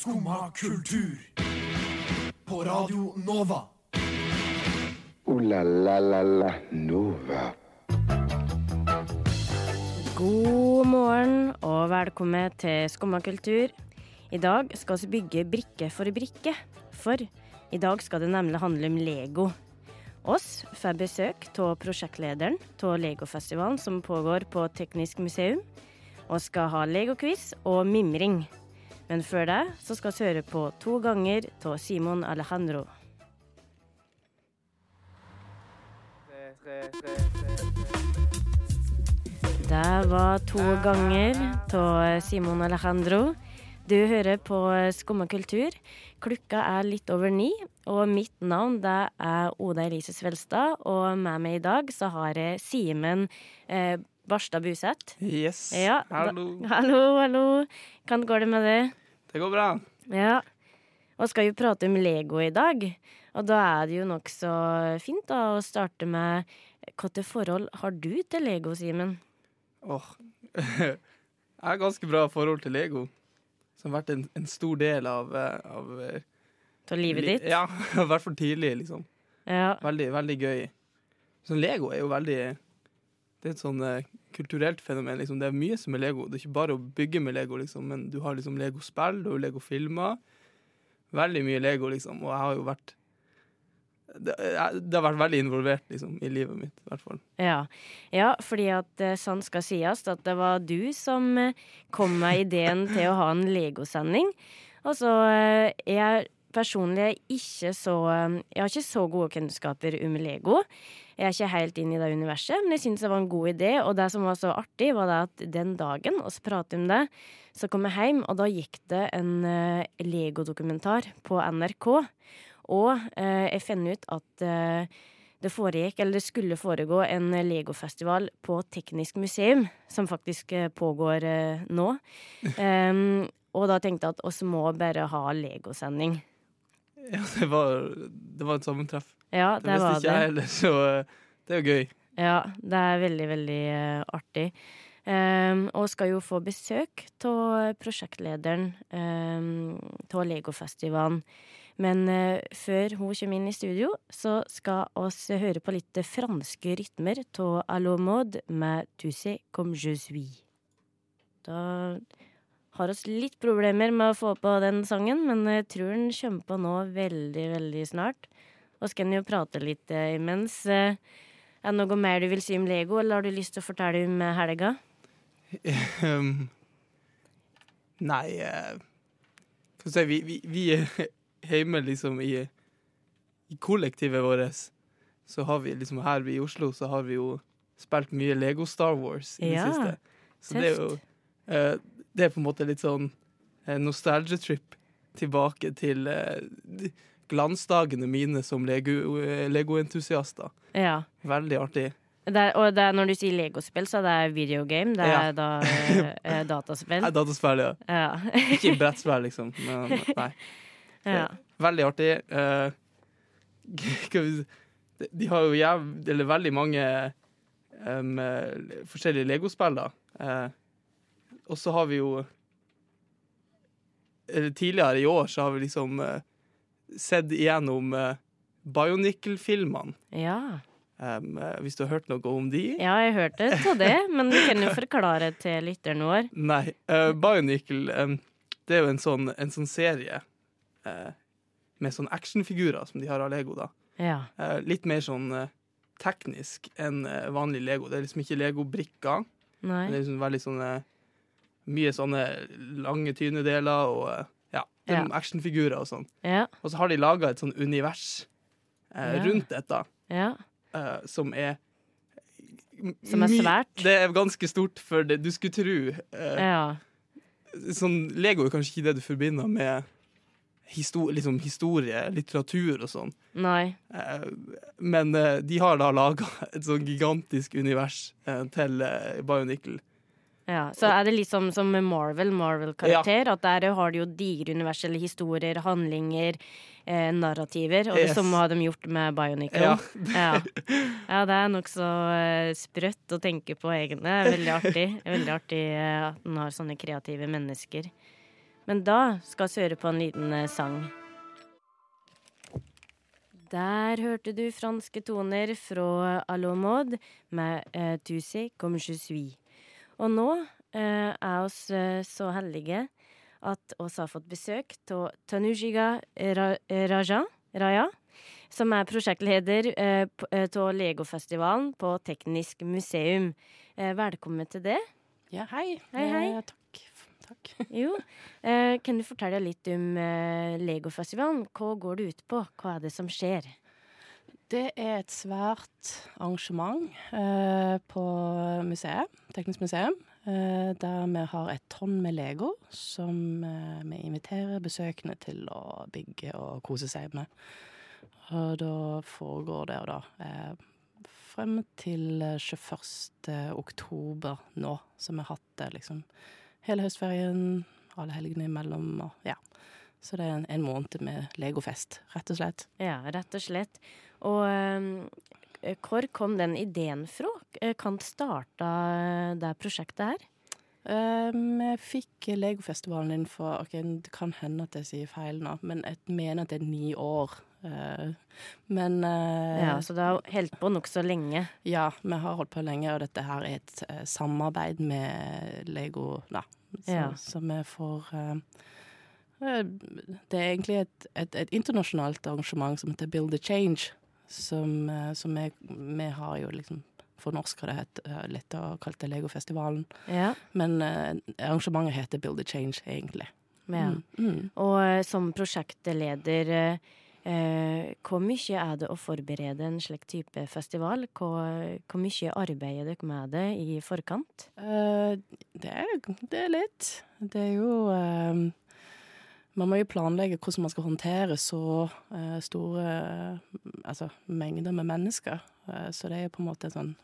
Skumma kultur. På Radio Nova. O-la-la-la-la Nova. God morgen og velkommen til Skumma kultur. I dag skal vi bygge brikke for brikke, for i dag skal det nemlig handle om Lego. Oss får besøk av prosjektlederen av Legofestivalen som pågår på Teknisk museum, og skal ha legoquiz og mimring. Men før det så skal vi høre på to ganger av Simon Alejandro. Det var to ganger av Simon Alejandro. Du hører på Skumma kultur. Klokka er litt over ni, og mitt navn det er Oda Elise Svelstad. Og med meg i dag så har jeg Simen eh, Barstad Buseth. Yes. Ja, Hallo. Da, hallo, hallo. Hvordan går det med det? Det går bra. Ja. Og skal jo prate om Lego i dag. Og da er det jo nokså fint da å starte med Hvilket forhold har du til Lego, Simen? Åh. Jeg har ganske bra forhold til Lego. Som har vært en, en stor del av, eh, av eh, Til livet li- ditt? Ja, i hvert fall tidlig, liksom. Ja. Veldig, veldig gøy. Så Lego er jo veldig Det er et sånn eh, kulturelt fenomen. Liksom. Det er mye som er Lego. Det er ikke bare å bygge med Lego, liksom, men du har liksom Lego-spill, du har Lego-filmer. Veldig mye Lego, liksom. Og jeg har jo vært det, har vært veldig involvert liksom, i livet mitt, i hvert fall. Ja. ja, fordi at sånn skal sies at det var du som eh, kom med ideen til å ha en Lego-sending. Og så eh, jeg personlig er ikke så eh, Jeg har ikke så gode kunnskaper om Lego. Jeg er ikke helt inn i det universet, men jeg syns det var en god idé. Og det som var så artig, var det at den dagen oss pratet om det, så kom jeg hjem, og da gikk det en eh, Lego-dokumentar på NRK. Og eh, jeg fant ut at eh, det foregikk, eller det skulle foregå en Lego-festival på Teknisk museum, som faktisk eh, pågår eh, nå. Um, og da tenkte jeg at oss må bare ha Lego-sending. Ja, det var, det var et sammentreff. Ja, Det det visste var ikke jeg heller, så eh, det er jo gøy. Ja, det er veldig, veldig uh, artig. Um, og skal jo få besøk av prosjektlederen um, av Legofestivalen. Men uh, før hun kommer inn i studio, så skal oss høre på litt franske rytmer av Allomode med Tu sais comme je suis. Da har oss litt problemer med å få på den sangen, men jeg tror den kommer på nå veldig, veldig snart. Og så kan vi jo prate litt eh, imens. Eh, er det noe mer du vil si om Lego, eller har du lyst til å fortelle om eh, helga? Um, nei Få Skal vi vi, vi, vi er hjemme liksom i, i kollektivet vårt. Så har vi liksom her i Oslo så har vi jo spilt mye Lego Star Wars i Ja, det siste. Så det er jo eh, Det er på en måte litt sånn uh, nostalgia-trip tilbake til eh, glansdagene mine som Lego- eh, Lego-entusiaster. Ja. Veldig artig. Er, og det er, når du sier legospill, så er det videogame. Det er Ja. da eh, eh, dataspill. Nei, dataspill, ja. Ja. Ikke brettspill, liksom. Men, nei. ja. Veldig artig. Eh, se- de, har jo jæv, veldig mange eh, forskjellige legospill, da. Eh, og så har vi jo eller Tidligere i år så har vi liksom eh, sett igjennom uh, Bionicle-filmene. ja. Eh, hvis du har hørt noe om de? Ja, jeg hørte av det, men du kan jo forklare til lytteren vår. Nei. Uh, Bionicle, um, det er jo en sånn, en sånn serie uh, med sånn actionfigurer som de har av Lego, da. Ja. Uh, litt mer sånn eh, teknisk enn eh, vanlig Lego. Det er liksom ikke Lego-brikker. men Det er liksom veldig sånne Mye sånne lange tynedeler og eh, ja, Ja. actionfigurer og sånn. Ja. Og så har de laga et sånn univers eh, Ja. rundt dette Ja. eh, som er Som er svært. Det er ganske stort for det du skulle tro. Eh, ja. sånn, Lego er kanskje ikke det du forbinder med histo liksom historie, litteratur og sånn. Nei. Eh, Men eh, de har da laga et sånn gigantisk univers eh, til eh, Bionicle. Ja, Så er det litt som, som Marvel, Marvel-karakter. At der har de jo digre universelle historier, handlinger, eh, narrativer. Og det Yes. samme har de gjort med Bionicle. Ja. Ja, ja det er nokså eh, sprøtt å tenke på, egne. Det Veldig artig. Veldig artig eh, at den har sånne kreative mennesker. Men da skal vi høre på en liten eh, sang. Der hørte du franske toner fra Alomod med eh, Tu sais comme je suis. Og nå eh, er oss eh, så heldige at oss har fått besøk av Tanujiga Ra Raja, Raya, som er prosjektleder eh, av Legofestivalen på Teknisk museum. Eh, velkommen til det. Ja, hei. Hei, hei. Ja, takk. takk. Jo, eh, kan du fortelle litt om eh, Legofestivalen? Hva går det ut på? Hva er det som skjer? Det er et svært arrangement eh, på museet, Teknisk museum, eh, der vi har et tonn med Lego som eh, vi inviterer besøkende til å bygge og kose seg med. Og da foregår det og da eh, frem til eh, 21. oktober nå, så vi har hatt det liksom hele høstferien, alle helgene imellom og ja. Så det er en, en måned med legofest, rett og slett. Ja, rett og slett. Og eh, hvor kom den ideen fra? Eh, Kan starta det prosjektet her? Eh, Vi fikk Legofestivalen inn for ok, Det kan hende at jeg sier feil nå, men jeg mener at det er ni år. Eh, Men eh, Ja, Så det har holdt på nokså lenge. ja, vi har holdt på lenge, og dette her er et eh, samarbeid med Lego, da. Så, Ja. så vi får eh, eh, Det er egentlig et, et, et internasjonalt arrangement som heter Build a Change, som, eh, som vi, vi har jo liksom har det hett eh, litt og kalt det Legofestivalen. Ja, Men eh, arrangementet heter Build a Change, egentlig. ja. Mm, mm. Og som prosjektleder, eh, hvor mye er det å forberede en slik type festival? Hvor, hvor mye arbeider dere med det i forkant? Eh, det, er, det er litt. Det er jo eh, Man må jo planlegge hvordan man skal håndtere så eh, store eh, altså, mengder med mennesker. Eh, så det er jo på en måte sånn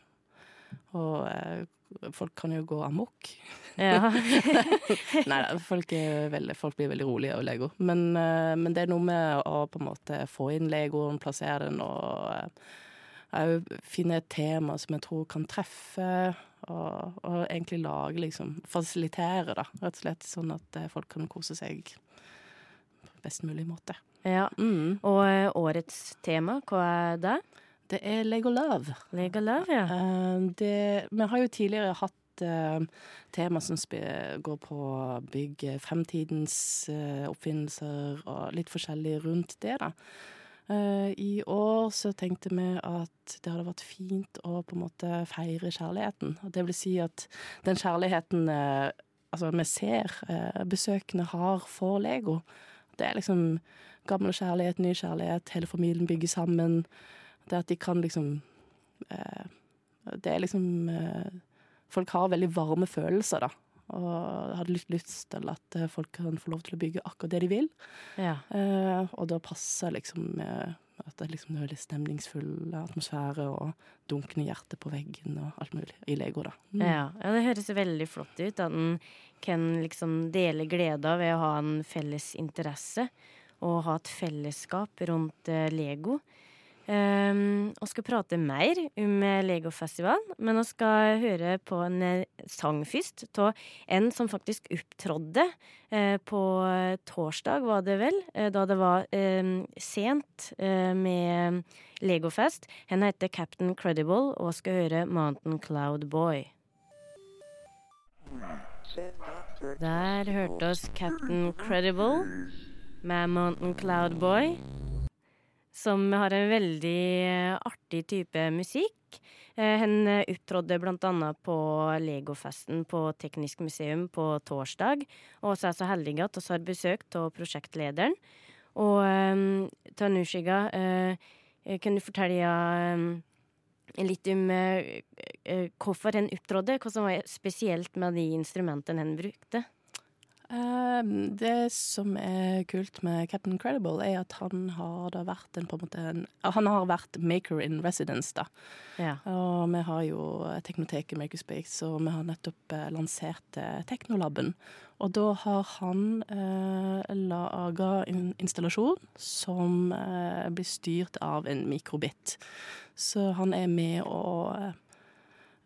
Og folk kan jo gå amok. Ja. Nei da, folk, folk blir veldig rolige av Lego. Men, men det er noe med å på en måte få inn Legoen, plassere den og òg finne et tema som jeg tror kan treffe, og, og egentlig lage liksom Fasilitere, da, rett og slett, sånn at folk kan kose seg best mulig måte. ja. Mm. Og eh, årets tema, hva er det? Det er Lego Love. Lego Love, ja. Eh, det, vi har jo tidligere hatt eh, tema som går på å bygge fremtidens oppfinnelser og litt forskjellig rundt det, da. I år så tenkte vi at det hadde vært fint å på en måte feire kjærligheten. Det vil si at den kjærligheten altså vi ser besøkende har for Lego. Det er liksom gammel kjærlighet, ny kjærlighet, hele familien bygger sammen. Det at de kan liksom eh, Det er liksom eh, Folk har veldig varme følelser, da. Og hadde litt lyst til at eh, folk kan få lov til å bygge akkurat det de vil. ja. Eh, og da passer liksom eh, at det liksom er veldig stemningsfull atmosfære og dunkende hjerte på veggen og alt mulig i Lego, da. Mm. Ja, ja, det høres veldig flott ut. At en kan liksom dele gleda ved å ha en felles interesse. Og ha et fellesskap rundt eh, Lego. Um, og skal prate mer om eh, Legofestivalen, men vi skal høre på en eh, sang først av en som faktisk opptrådde uh, på eh, torsdag, var det vel, uh, da det var eh, sent med Legofest. Hun heter Captain Credible og skal høre Mountain Cloud Boy. Der hørte oss Captain Credible med Mountain Cloud Boy. Som har en veldig eh, artig type musikk. Eh, Hun opptrådte bl.a. på Legofesten på Teknisk museum på torsdag. Og så er jeg så heldig at vi har besøk av prosjektlederen. Og um, Tanushiga, eh, eh, kan du fortelle litt om eh, eh, hvorfor hun opptrådte, Hva som var spesielt med de instrumentene hun brukte? Eh, det som er kult med Captain Credible, er at han har da vært en, på en måte en, Han har vært maker in residence, da. Ja. Og vi har jo Teknoteket Makerspace, og vi har nettopp eh, lansert eh, Teknolaben. Og da har han eh, laga en installasjon som eh, blir styrt av en mikrobit. Så han er med eh, eh,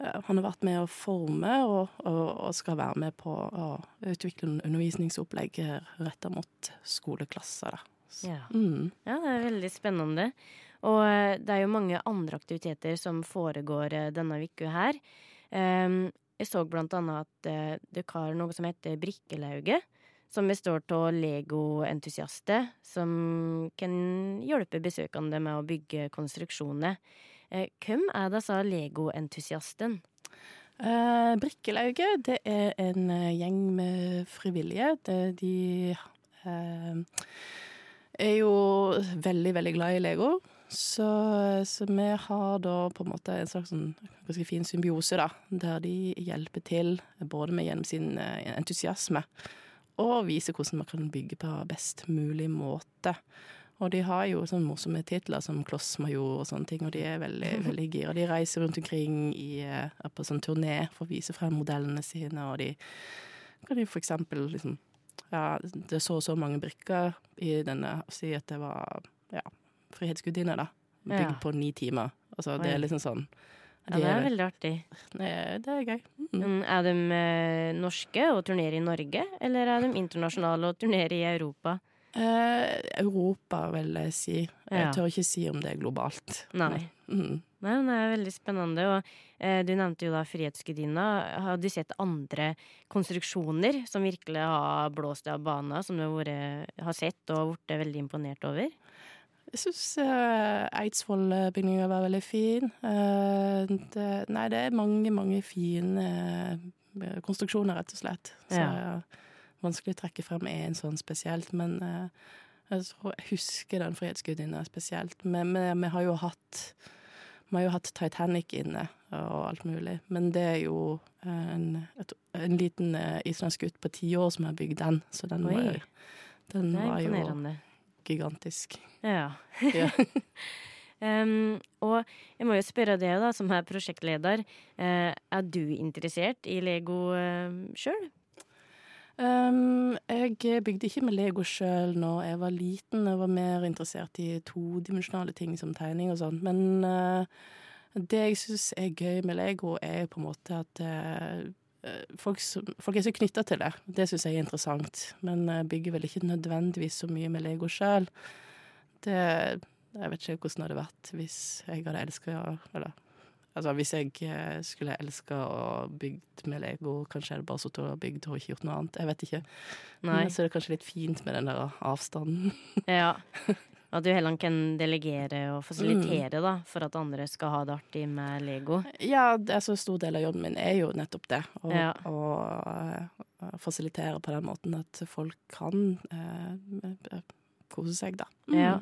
han har vært med å forme og, og, og skal være med på å utvikle undervisningsopplegg retta mot skoleklasser. Ja. mm. Ja, det er veldig spennende. Og eh, det er jo mange andre aktiviteter som foregår eh, denne uka her. Ehm, jeg så blant annet at det har noe som heter Brikkelauget. Som består av legoentusiaster som kan hjelpe besøkende med å bygge konstruksjoner. Eh, hvem er disse legoentusiastene? Eh, Brikkelauget, det er en eh, gjeng med frivillige. Det, de eh, er jo veldig, veldig glad i Lego. Så, så vi har da på en måte en slags sånn ganske fin symbiose, da. Der de hjelper til både med gjennom sin eh, entusiasme og viser hvordan man kan bygge på best mulig måte. Og de har jo sånne morsomme titler som Klossmajor og sånne ting, og de er veldig, veldig gira. De reiser rundt omkring i, er på sånn turné for å vise frem modellene sine, og de kan de for eksempel liksom Ja, det er så og så mange brikker i denne, si at det var ja, Frihetsgudinne, da. Bygd Ja. på ni timer. Altså, det er liksom sånn Ja, det er veldig artig. det, det er gøy. Mm. Mm, Er de eh, norske og turnerer i Norge, eller er de internasjonale og turnerer i Europa? Eh, Europa, vil jeg si. Jeg Ja. tør ikke si om det er globalt. Nei. Mm. Nei, men det er veldig spennende. Og eh, du nevnte jo da Frihetsgudinna. Har du sett andre konstruksjoner som virkelig har blåst av bana, som du har sett og blitt veldig imponert over? Jeg syns eh, Eidsvoll-bygninga var veldig fin. Eh, det, nei, det er mange, mange fine eh, konstruksjoner, rett og slett. Så Ja. Vanskelig å trekke frem én sånn spesielt. Men eh, jeg, tror, jeg husker den Frihetsgudinna spesielt. Men vi, vi har jo hatt vi har jo hatt Titanic inne og alt mulig. Men det er jo eh, en, et, en liten uh, islandsk gutt på ti år som har bygd den. Så den, Oi. var, den er var jo gigantisk. Ja. Ja. um, og jeg må jo spørre deg, da, som er prosjektleder. uh, er du interessert i Lego uh, sjøl? Um, jeg bygde ikke med Lego sjøl når jeg var liten. Jeg var mer interessert i todimensjonale ting som tegning og sånn. Men uh, det jeg syns er gøy med Lego, er på en måte at uh, folk, folk er så knytta til det. Det syns jeg er interessant. Men jeg bygger vel ikke nødvendigvis så mye med Lego sjøl. Jeg vet ikke hvordan det hadde vært hvis jeg hadde elska Eller Altså hvis jeg eh, skulle elska å bygd med Lego, kanskje jeg hadde bare sittet og bygd og ikke gjort noe annet. Jeg vet ikke. Nei. Men så er det kanskje litt fint med den der avstanden. Ja. At du heller kan delegere og fasilitere, da, for at andre skal ha det artig med Lego. Ja, det er så stor del av jobben min er jo nettopp det. Å Ja. å, eh, fasilitere på den måten at folk kan eh, kose seg, da. Mm. Ja.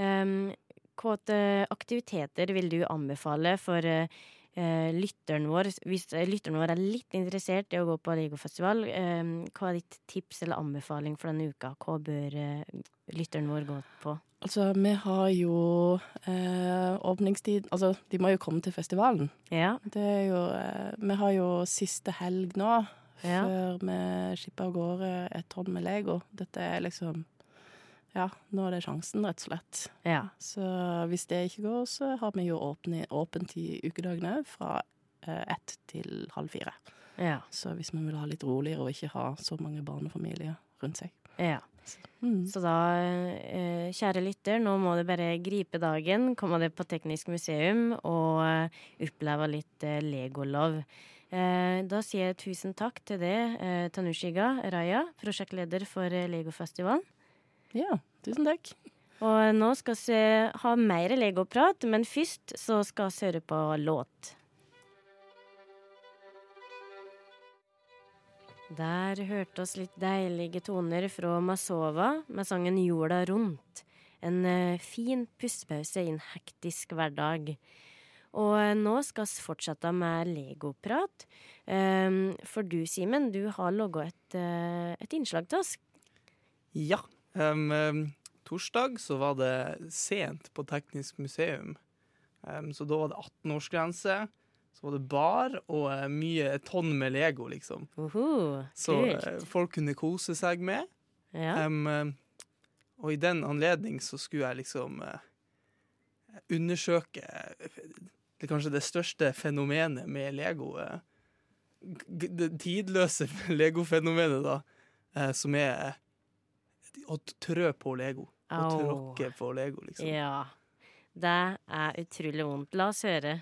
Um, hvilke aktiviteter vil du anbefale for eh, eh, lytteren vår? Hvis eh, lytteren vår er litt interessert i å gå på Legofestival, hva er ditt tips eller anbefaling for denne uka? Hva bør eh, lytteren vår gå på? Altså, vi har jo eh, åpningstid Altså, de må jo komme til festivalen. Ja. Det er jo eh, Vi har jo siste helg nå, Ja. før vi skipper av gårde et tonn med Lego. Dette er liksom Ja, nå er det sjansen, rett og slett. ja. Så hvis det ikke går, så har vi jo åpne, åpent i ukedagene fra eh, ett til halv fire. Ja. Så hvis man vil ha litt roligere og ikke ha så mange barnefamilier rundt seg. ja. Mm. Så da, eh, kjære lytter, nå må du bare gripe dagen, komme deg på Teknisk museum og eh, oppleve litt eh, legolov. Eh, da sier jeg tusen takk til deg, Tanushiga Raya, prosjektleder for Legofestivalen. Ja, tusen takk. Og nå skal vi ha mer legoprat, men først så skal vi høre på låt. Der hørte oss litt deilige toner fra Masova med sangen 'Jorda rundt'. En eh, fin pustepause i en hektisk hverdag. Og eh, nå skal vi fortsette med legoprat. Um, for du, Simen, du har laga et, eh, et innslag til oss. Ja. Em, torsdag så var det sent på Teknisk museum. Um, så da var det 18-årsgrense. Så var det bar og uh, mye tonn med Lego, liksom. Uhu, Så eh, folk kunne kose seg med. Ja. Em, og i den anledning så skulle jeg liksom uh, undersøke det kanskje det største fenomenet med Lego. Det tidløse Lego-fenomenet, da, som er å trø på Lego. Å tråkke på Lego, liksom. Ja. Det er utrolig vondt. La oss høre.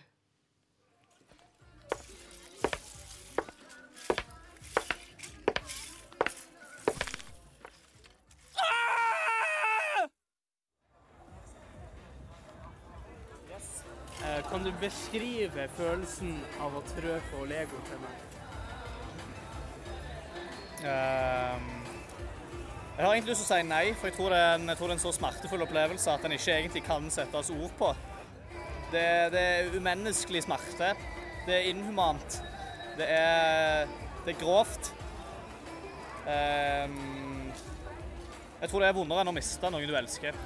Eh, Kan du beskrive følelsen av å trø på Lego til meg? Ehm, jeg har egentlig lyst til å si nei, for jeg tror det er en, tror det er en så smertefull opplevelse at den ikke egentlig kan settes ord på. Det, det er umenneskelig smerte. Det er inhumant. Det er, det er grovt. Um, jeg tror det er vondere enn å miste noen du elsker.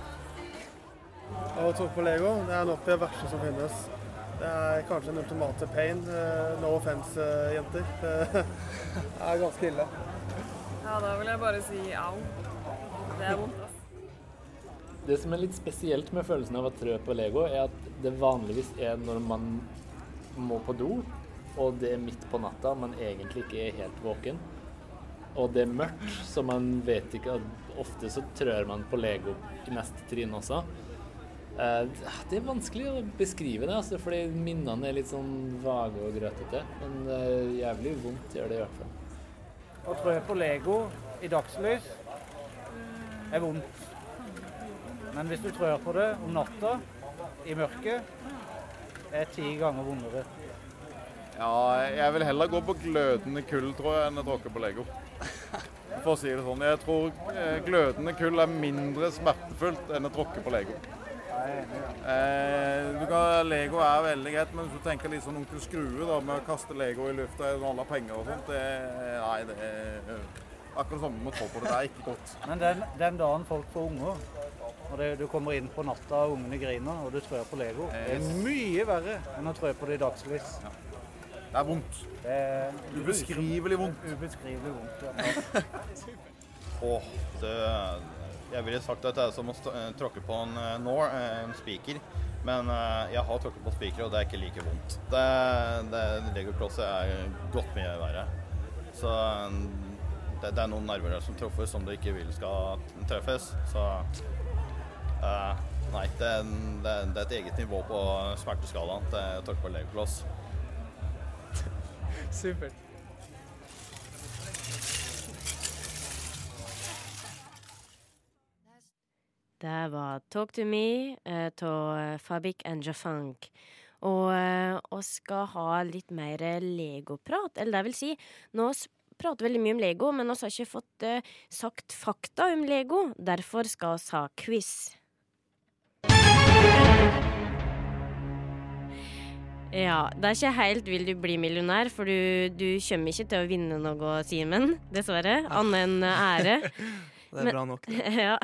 Å tråkke på Lego det er nok det verste som finnes. Det er kanskje en ultimate pain. Eh, No offense, eh, jenter. Det er ganske ille. Ja, da vil jeg bare si au. Det er vondt, ass. Det som er litt spesielt med følelsen av å trø på Lego, er at det vanligvis er når man må på do, og det er midt på natta, man egentlig ikke er helt våken. Og det er mørkt, så man vet ikke at Ofte så trør man på Lego i neste trinn også. Eh, Det er vanskelig å beskrive det, altså, fordi minnene er litt sånn vage og grøtete. Men eh, jævlig vondt gjør det i hvert fall. Å trø på Lego i dagslys er vondt. Men hvis du trør på det om natta, i mørket, er ti ganger vondere. Ja, jeg vil heller gå på glødende kull, tror jeg, enn å tråkke på Lego. For å si det sånn. Jeg tror eh, glødende kull er mindre smertefullt enn å tråkke på Lego. Eh, du kan, Lego er veldig greit, men hvis du tenker litt sånn onkel Skrue da, med å kaste Lego i lufta og alle penger og sånt, det, nei, det er eh, akkurat det samme med å på det. Det er ikke godt. Men den, den dagen folk får unger, og det, du kommer inn på natta og ungene griner, og du trør på Lego, det er mye verre enn å trø på det i dagslys. Det er vondt. Det er Ubeskrivelig vondt. Ubeskrivelig vondt, ja. Åh, det, jeg ville sagt at det er som å eh, tråkke på en eh, eh, en spiker. Men jeg har tråkket på spiker, og det er ikke like vondt. Det, det, Legoklosset er godt mye verre. Så det, det er noen nerver som treffes som du ikke vil skal treffes. Så uh, nei, det, det, det er et eget nivå på smerteskalaen til å tråkke på legokloss. Supert. Det var Talk to me av Fabik and Jafank. Og eh, vi skal ha litt mer legoprat. Eller det vil si, nå prater veldig mye om Lego, men vi har ikke fått uh, sagt fakta om Lego. Derfor skal vi ha quiz. Ja, det er ikke helt vil du bli millionær, for du, du kommer ikke til å vinne noe, Simen. Dessverre. Annet enn ære. Det er bra nok, det. ja.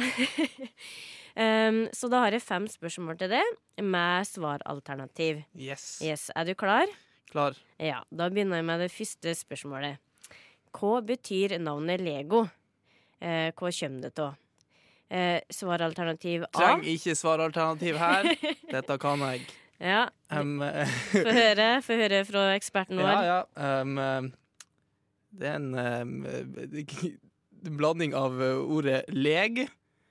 um, så da har jeg fem spørsmål til det, med svaralternativ. Yes. Yes, Er du klar? Klar. Ja, Da begynner jeg med det første spørsmålet. Hva betyr navnet Lego? Eh, hva kommer det av? Eh, svaralternativ A. Trenger ikke svaralternativ her. Dette kan jeg. Ja. Um, Få høre, høre fra eksperten vår. Ja, ja. Um, det er en um, blanding av uh, ordet leg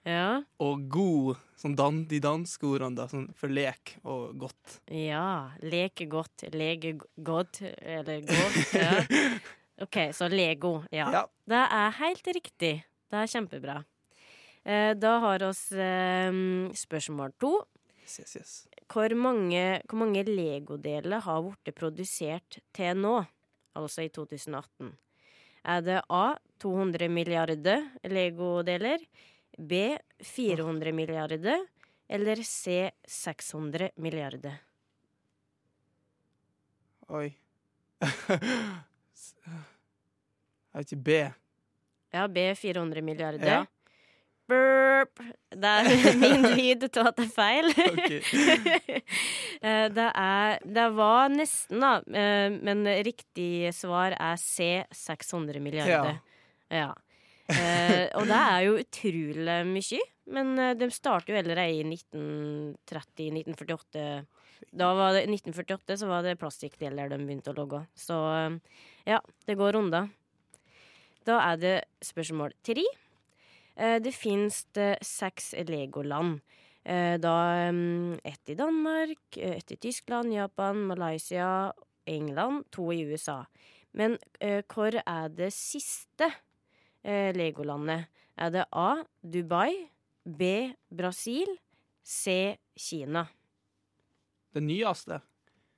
Ja. og god, sånn dan, de danske ordene da, sånn for lek og godt. Ja. Leke godt, lege godt, eller godt. Ja. OK, så Lego. Ja. Ja. Det er helt riktig. Det er kjempebra. Eh, da har oss eh, spørsmål to. Yes, yes, yes. Hvor mange, hvor mange legodeler har blitt produsert til nå, altså i 2018? Er det A 200 milliarder legodeler, B 400 milliarder eller C 600 milliarder? Oi. Jeg vet ikke B. Ja, B 400 milliarder. Ja. Burp! Det er min lyd til at det er feil. Ok. Eh, det er Det var nesten, da. eh, Men riktig svar er C 600 milliarder. Ja. Eh, og det er jo utrolig mye. Men eh, de starter jo allerede i 1930-1948. Da var det 1948 så var det plastikkdeler de begynte å logge. Så eh, ja, det går unna. Da er det spørsmål tre. Eh, Det finnes seks Legoland. Eh, Da ett i Danmark, ett i Tyskland, Japan, Malaysia, England, to i USA. Men hvor er det siste eh, Legolandet? Er det A. Dubai, B. Brasil, C. Kina? Det nyeste.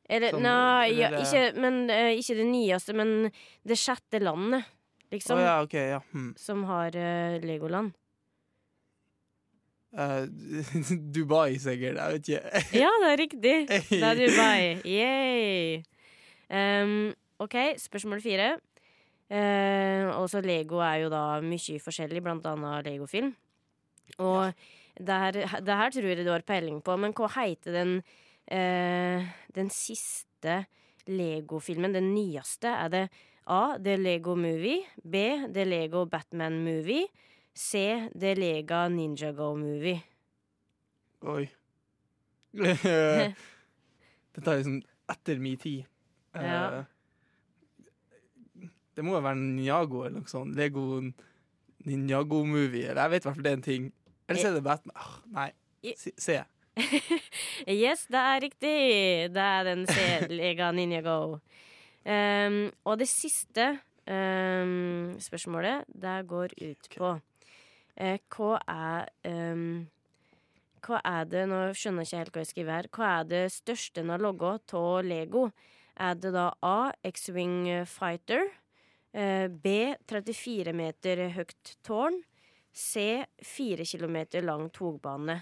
Eller, Som- nei, ja, ikke, men, eh, ikke det nyeste, men det sjette landet, liksom. Oh, ja, okay, Ja. Hm. Som har eh, Legoland. Uh, Dubai, sikkert. Jeg vet ikke. Ja, det er riktig. Det er Dubai. Yay! Um, OK, spørsmål fire. Eh, også Lego er jo da mye forskjellig, blant annet Legofilm. Og det, her, det her tror jeg du har peiling på, men hva heter den, eh, den siste Lego-filmen, den nyeste? Er det A. The Lego Movie. B. The Lego Batman Movie. C. The Lega Ninja Go Movie. Oi. Dette er liksom etter min tid. Eh, Ja. Det må jo være Ninjago eller noe sånt. Lego Ninjago-movie. Eller jeg vet i hvert fall det er en ting. Eller så er det Batman. Ah, nei. Se. se. Yes, det er riktig. Det er den C-lega Ninjago. Um, og det siste um, spørsmålet, det går ut på uh, Hva er um, Hva er det Nå skjønner jeg ikke helt hva jeg skriver her. Hva er det største en har logga av Lego? Er det da A. X-Wing Fighter. Eh, B. 34 meter høyt tårn. C. 4 kilometer lang togbane.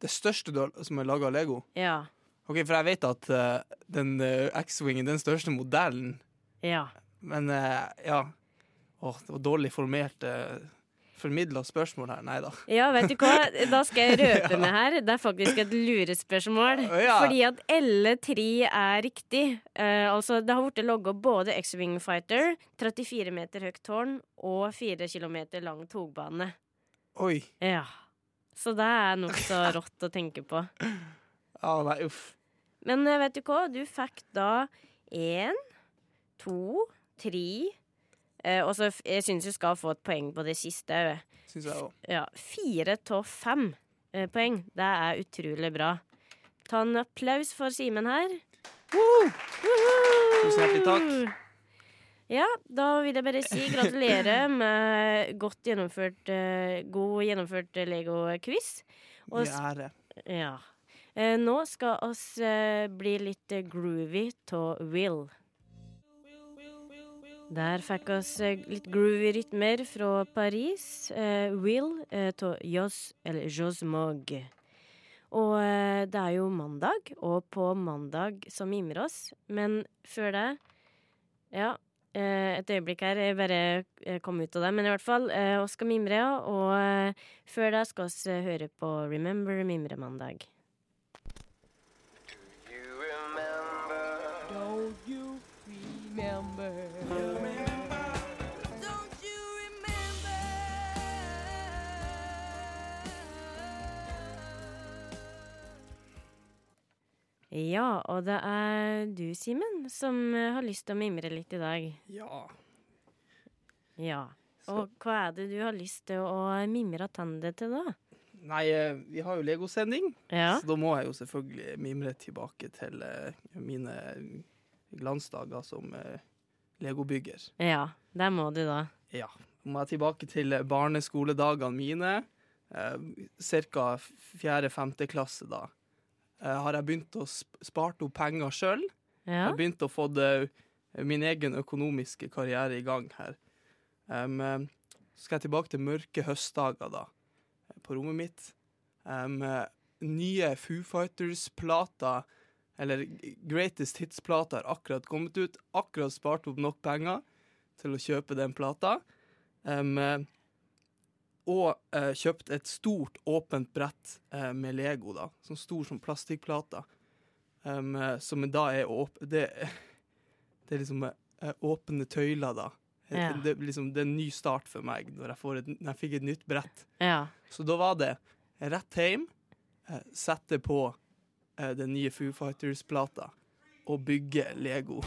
Det største du har, som er laga av Lego? Ja. Ok, For jeg vet at uh, den uh, X-Wingen, den største modellen Ja. Men uh, ja. Åh, det var dårlig formert uh, formidla spørsmål her. Nei da. Ja, vet du hva? Da skal jeg røpe meg her. Det er faktisk et lurespørsmål. Ja. Fordi at alle tre er riktig. Uh, altså, det har blitt logga både X-Wing Fighter, 34 meter høyt tårn og 4 kilometer lang togbane. Oi. Ja. Så det er nokså rått å tenke på. Ja, nei, uff. Men eh, vet du hva? Du fikk da én, to, tre eh, Og så jeg syns du skal få et poeng på det siste. eh. Syns jeg òg. Ja, fire av fem eh, poeng. Det er utrolig bra. Ta en applaus for Simen her. Tusen hjertelig takk. Ja, da vil jeg bare si gratulerer med godt gjennomført, eh, god gjennomført Lego-quiz. Og Mye ære. Ja. Eh, nå skal oss eh, bli litt eh, groovy av Will. Der fikk oss eh, litt groovy rytmer fra Paris. Eh, Will av Jos, eller Jos Mog. Og eh, det er jo mandag, og på mandag så mimrer oss. Men før det Ja, eh, et øyeblikk her. Jeg bare eh, kom ut av det. Men i hvert fall, eh, oss skal mimre, ja. Og eh, før det skal vi eh, høre på Remember Mimremandag. Don't you remember? Don't Ja, og det er du, Simen, som eh, har lyst til å mimre litt i dag. Ja. Ja. Og hva er det du har lyst til å mimre tande til, da? Nei, eh, vi har jo Lego-sending, Ja. så da må jeg jo selvfølgelig mimre tilbake til eh, mine glansdager som legobygger. Ja, der må du da. Ja. Da må jeg tilbake til barneskoledagene mine. Eh, Cirka fjerde-femte klasse da. Eh, har jeg begynt å sp sparte opp penger sjøl. Jeg har begynt å få det, min egen økonomiske karriere i gang her. Um, eh, så skal jeg tilbake til mørke høstdager da, på rommet mitt. Um, eh, nye Foo Fighters-plater, eller Greatest Hits-plater, har akkurat kommet ut. Akkurat spart opp nok penger til å kjøpe den plata. Um, eh, og eh, kjøpt et stort, åpent brett eh, med Lego, da. Sånn stor som plastikkplater. Um, eh, som da er åp... Det, det er liksom eh, åpne tøyler, da. Ja. Det, liksom, det er en ny start for meg når jeg, får et, når jeg fikk et nytt brett. Ja. Så da var det rett hjem, eh, sette på eh, den nye Foo Fighters-plata og bygge Lego.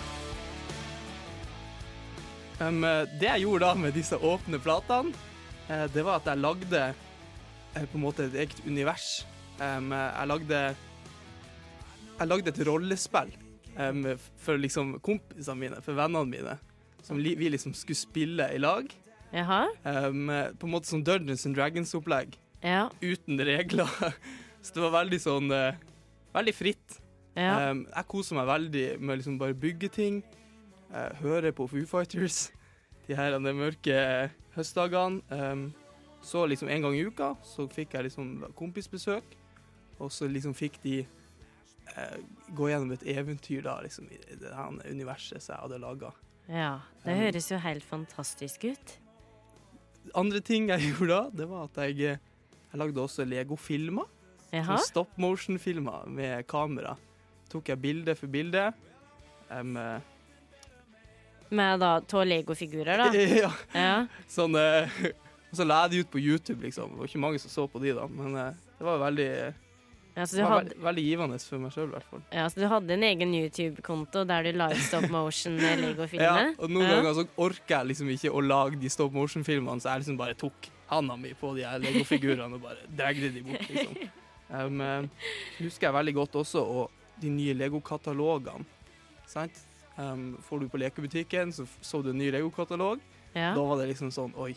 Um, eh, det jeg gjorde da med disse åpne platene, eh, det var at jeg lagde eh, på en måte et eget univers. Jeg lagde Jeg lagde et rollespill um, for liksom kompisene mine, for vennene mine, som li vi liksom skulle spille i lag. Jaha. Um, på en måte som Dungeons and Dragons-opplegg. Ja. Uten regler. Så det var veldig sånn uh, Veldig fritt. Ja. Um, jeg koser meg veldig med liksom bare bygge ting. uh, høre på Foo Fighters de her de mørke høstdagene. Um, så liksom en gang i uka så fikk jeg liksom kompisbesøk, og så liksom fikk de uh, gå gjennom et eventyr da, liksom, i det her universet som jeg hadde laga. ja. Det Um, høres jo helt fantastisk ut. Andre ting jeg gjorde da, det var at jeg, jeg lagde også Lego-filmer. Sånn Stop motion-filmer med kamera. Tok jeg bilde for bilde. Um, Med da to legofigurer, da. ja. Ja. Sånn, eh, så la jeg de ut på YouTube, liksom. Det var ikke mange som så på de, da. Men eh, det var veldig, Ja, så det var hadde- veldig, veldig givende for meg sjøl, i hvert fall. Ja, så du hadde en egen YouTube-konto der du la ut stop motion Ja, Lego-filmer? og noen ganger så orker jeg liksom ikke å lage de stop motion-filmene, så jeg liksom bare tok handa mi på de her Lego-figurene og bare dregde de bort, liksom. Um, eh, husker jeg veldig godt også og de nye Lego-katalogene. Sant? Um, får du på lekebutikken, så så du en ny Lego-katalog. Ja. Da var det liksom sånn Oi,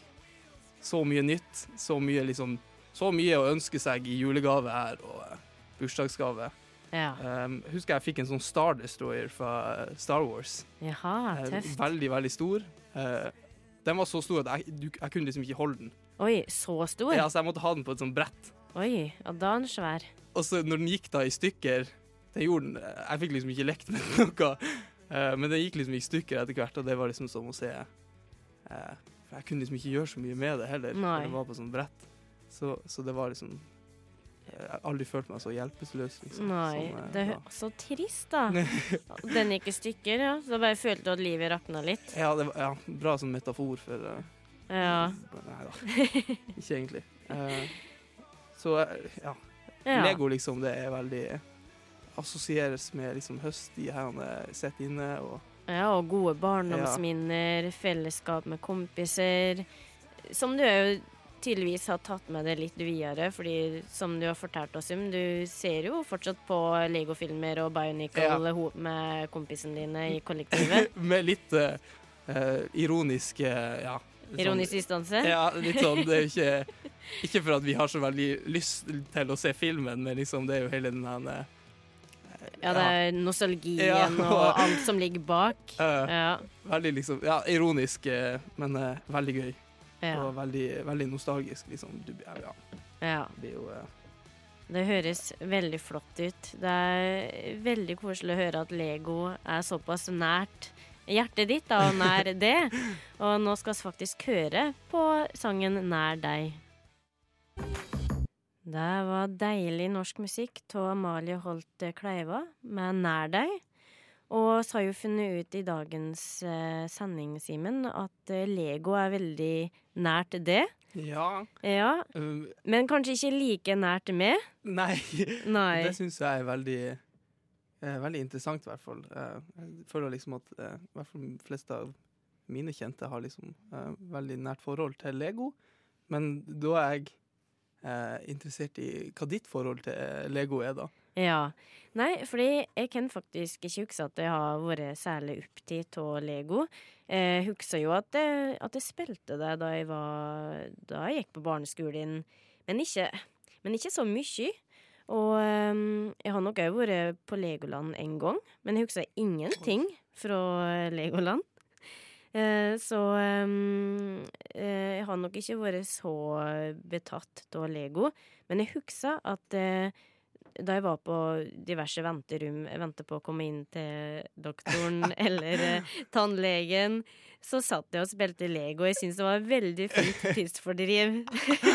så mye nytt. Så mye liksom Så mye å ønske seg i julegave her, og uh, bursdagsgave. Ja. Um, husker jeg fikk en sånn Star Destroyer fra eh, Star Wars. Jaha, tøft. Uh, Veldig, veldig stor. Uh, den var så stor at jeg, du, jeg kunne liksom ikke holde den. Oi, så stor? Ja, så jeg måtte ha den på et sånt brett. Oi, og da er den svær. Og så når den gikk da i stykker den gjorde den, Jeg fikk liksom ikke lekt med noe, eh, men det gikk liksom i stykker etter hvert, og det var liksom som å se eh, For jeg kunne liksom ikke gjøre så mye med det heller, Nei. når det var på sånn brett. Så, så det var liksom Jeg har aldri følt meg så hjelpeløs. Liksom, Nei, som, eh, det er ja. så trist, da. Den gikk i stykker, ja. Så bare følte du at livet rakna litt. Ja, det var, ja, bra som metafor for uh, Ja. Nei da, ikke egentlig. Uh, så eh, ja. Ja. Lego liksom, det er veldig Assosieres med liksom høst, han er sett inne, og Ja, og gode barndomsminner, fellesskap med kompiser. Som du jo tydeligvis har tatt med det litt videre, fordi som du har fortalt oss om, du ser jo fortsatt på Lego-filmer og Bionicle Ja. med kompisene dine i kollektivet. med litt eh, ironisk uh, ja. sånn- Ironisk distanse? Ja, litt sånn. Det er jo ikke, ikke for at vi har så veldig lyst til å se filmen, men liksom det er jo hele den her eh, Ja, det er nostalgien Ja, og alt som ligger bak. Uh, Ja. Veldig liksom Ja, ironisk, eh, men uh, veldig gøy. Ja. Og veldig, veldig nostalgisk, liksom. Du, ja, ja. Det jo uh... Det høres veldig flott ut. Det er veldig koselig å høre at Lego er såpass nært hjertet ditt, da, og nær det. Og nå skal vi faktisk høre på sangen 'Nær deg'. Det var deilig norsk musikk av Amalie Holt Kleiva med 'Nær deg'. Og vi har jo funnet ut i dagens eh, sending, Simen, at eh, Lego er veldig nært det. Ja. Ja, Um, men kanskje ikke like nært med. Nei. Nei. Det syns jeg er veldig eh, Veldig interessant, i hvert fall. Jeg føler liksom at i hvert fall de fleste av mine kjente har liksom eh, veldig nært forhold til Lego. Men da er jeg eh, interessert i hva ditt forhold til eh, Lego er, da. Ja. Nei, fordi jeg kan faktisk ikke huske at jeg har vært særlig opptatt av Lego. Jeg husker jo at jeg, at jeg spilte det da jeg, var, da jeg gikk på barneskolen, men ikke, men ikke så mye. Og ehm, jeg har nok òg vært på Legoland en gang, men jeg husker ingenting fra Legoland. Eh, så ehm, eh, jeg har nok ikke vært så betatt av Lego, men jeg husker at eh, da jeg var på diverse venterom, jeg ventet på å komme inn til doktoren eller eh, tannlegen, så satt jeg og spilte Lego. Jeg syns det var veldig fint tidsfordriv.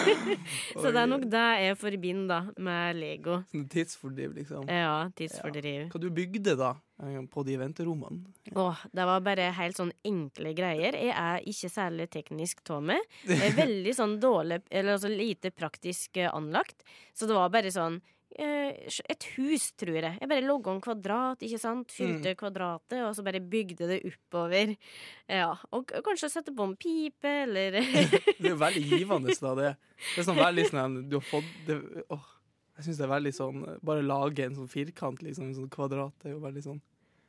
så det er nok det jeg forbinder da, med Lego. Tidsfordriv, liksom. Ja, tidsfordriv. Hva du bygde da, eh, på de venterommene? Åh, det var bare helt sånn enkle greier. Jeg er ikke særlig teknisk av meg. Jeg er veldig sånn dårlig, eller altså lite praktisk eh, anlagt. Så det var bare sånn et hus, tror jeg. Jeg bare logga en kvadrat, ikke sant. Fylte kvadratet, og så bare bygde det oppover. Ja, Og kanskje sette på en pipe, eller Det er jo veldig givende, da. Det, det er sånn veldig sånn Du har fått det, åh, Jeg syns det er veldig sånn Bare lage en sånn firkant, liksom. En sånn kvadrat. Det er jo veldig sånn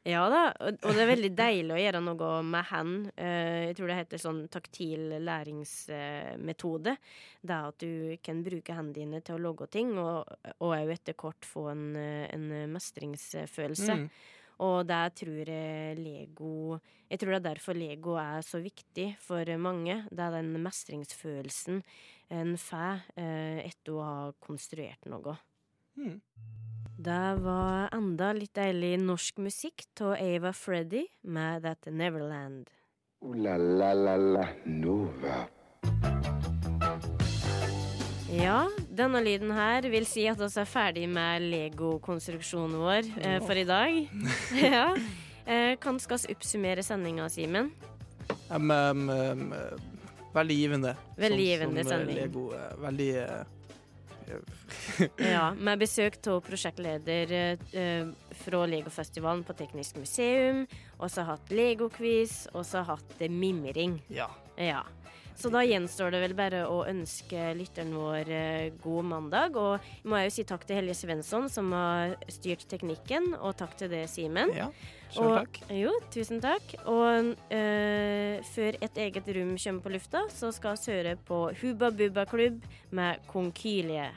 Ja da, og det er veldig deilig å gjøre noe med hand. Eh, Jeg tror det heter sånn taktil læringsmetode. Det er at du kan bruke hendene dine til å logge ting, og òg etter kort få en, en mestringsfølelse. Mm. Og det tror jeg Lego Jeg tror det er derfor Lego er så viktig for mange. Det er den mestringsfølelsen en får eh, etter å ha konstruert noe. Mm. Det var enda litt deilig norsk musikk av Ava Freddy med That Neverland. Ooh la la la la Nova. Ja, denne lyden her vil si at vi er ferdig med Lego-konstruksjonen vår eh, for i dag. ja. Eh, kan skal vi oppsummere sendinga, Simen? Um, um, um, veldig givende. Veldig givende eh, sending. Lego uh, veldig eh, Ja, med besøk av prosjektleder eh, fra Legofestivalen på Teknisk museum. Og så hatt Lego-quiz, og så hatt eh, mimring. Ja. Ja. Så da gjenstår det vel bare å ønske lytteren vår eh, god mandag. Og må jeg jo si takk til Helje Svensson som har styrt teknikken, og takk til deg, Simen. Ja, selv Og- Jo, tusen takk. Og eh, før Et eget rom kommer på lufta, så skal vi høre på Hubba Bubba Klubb med Konkylie.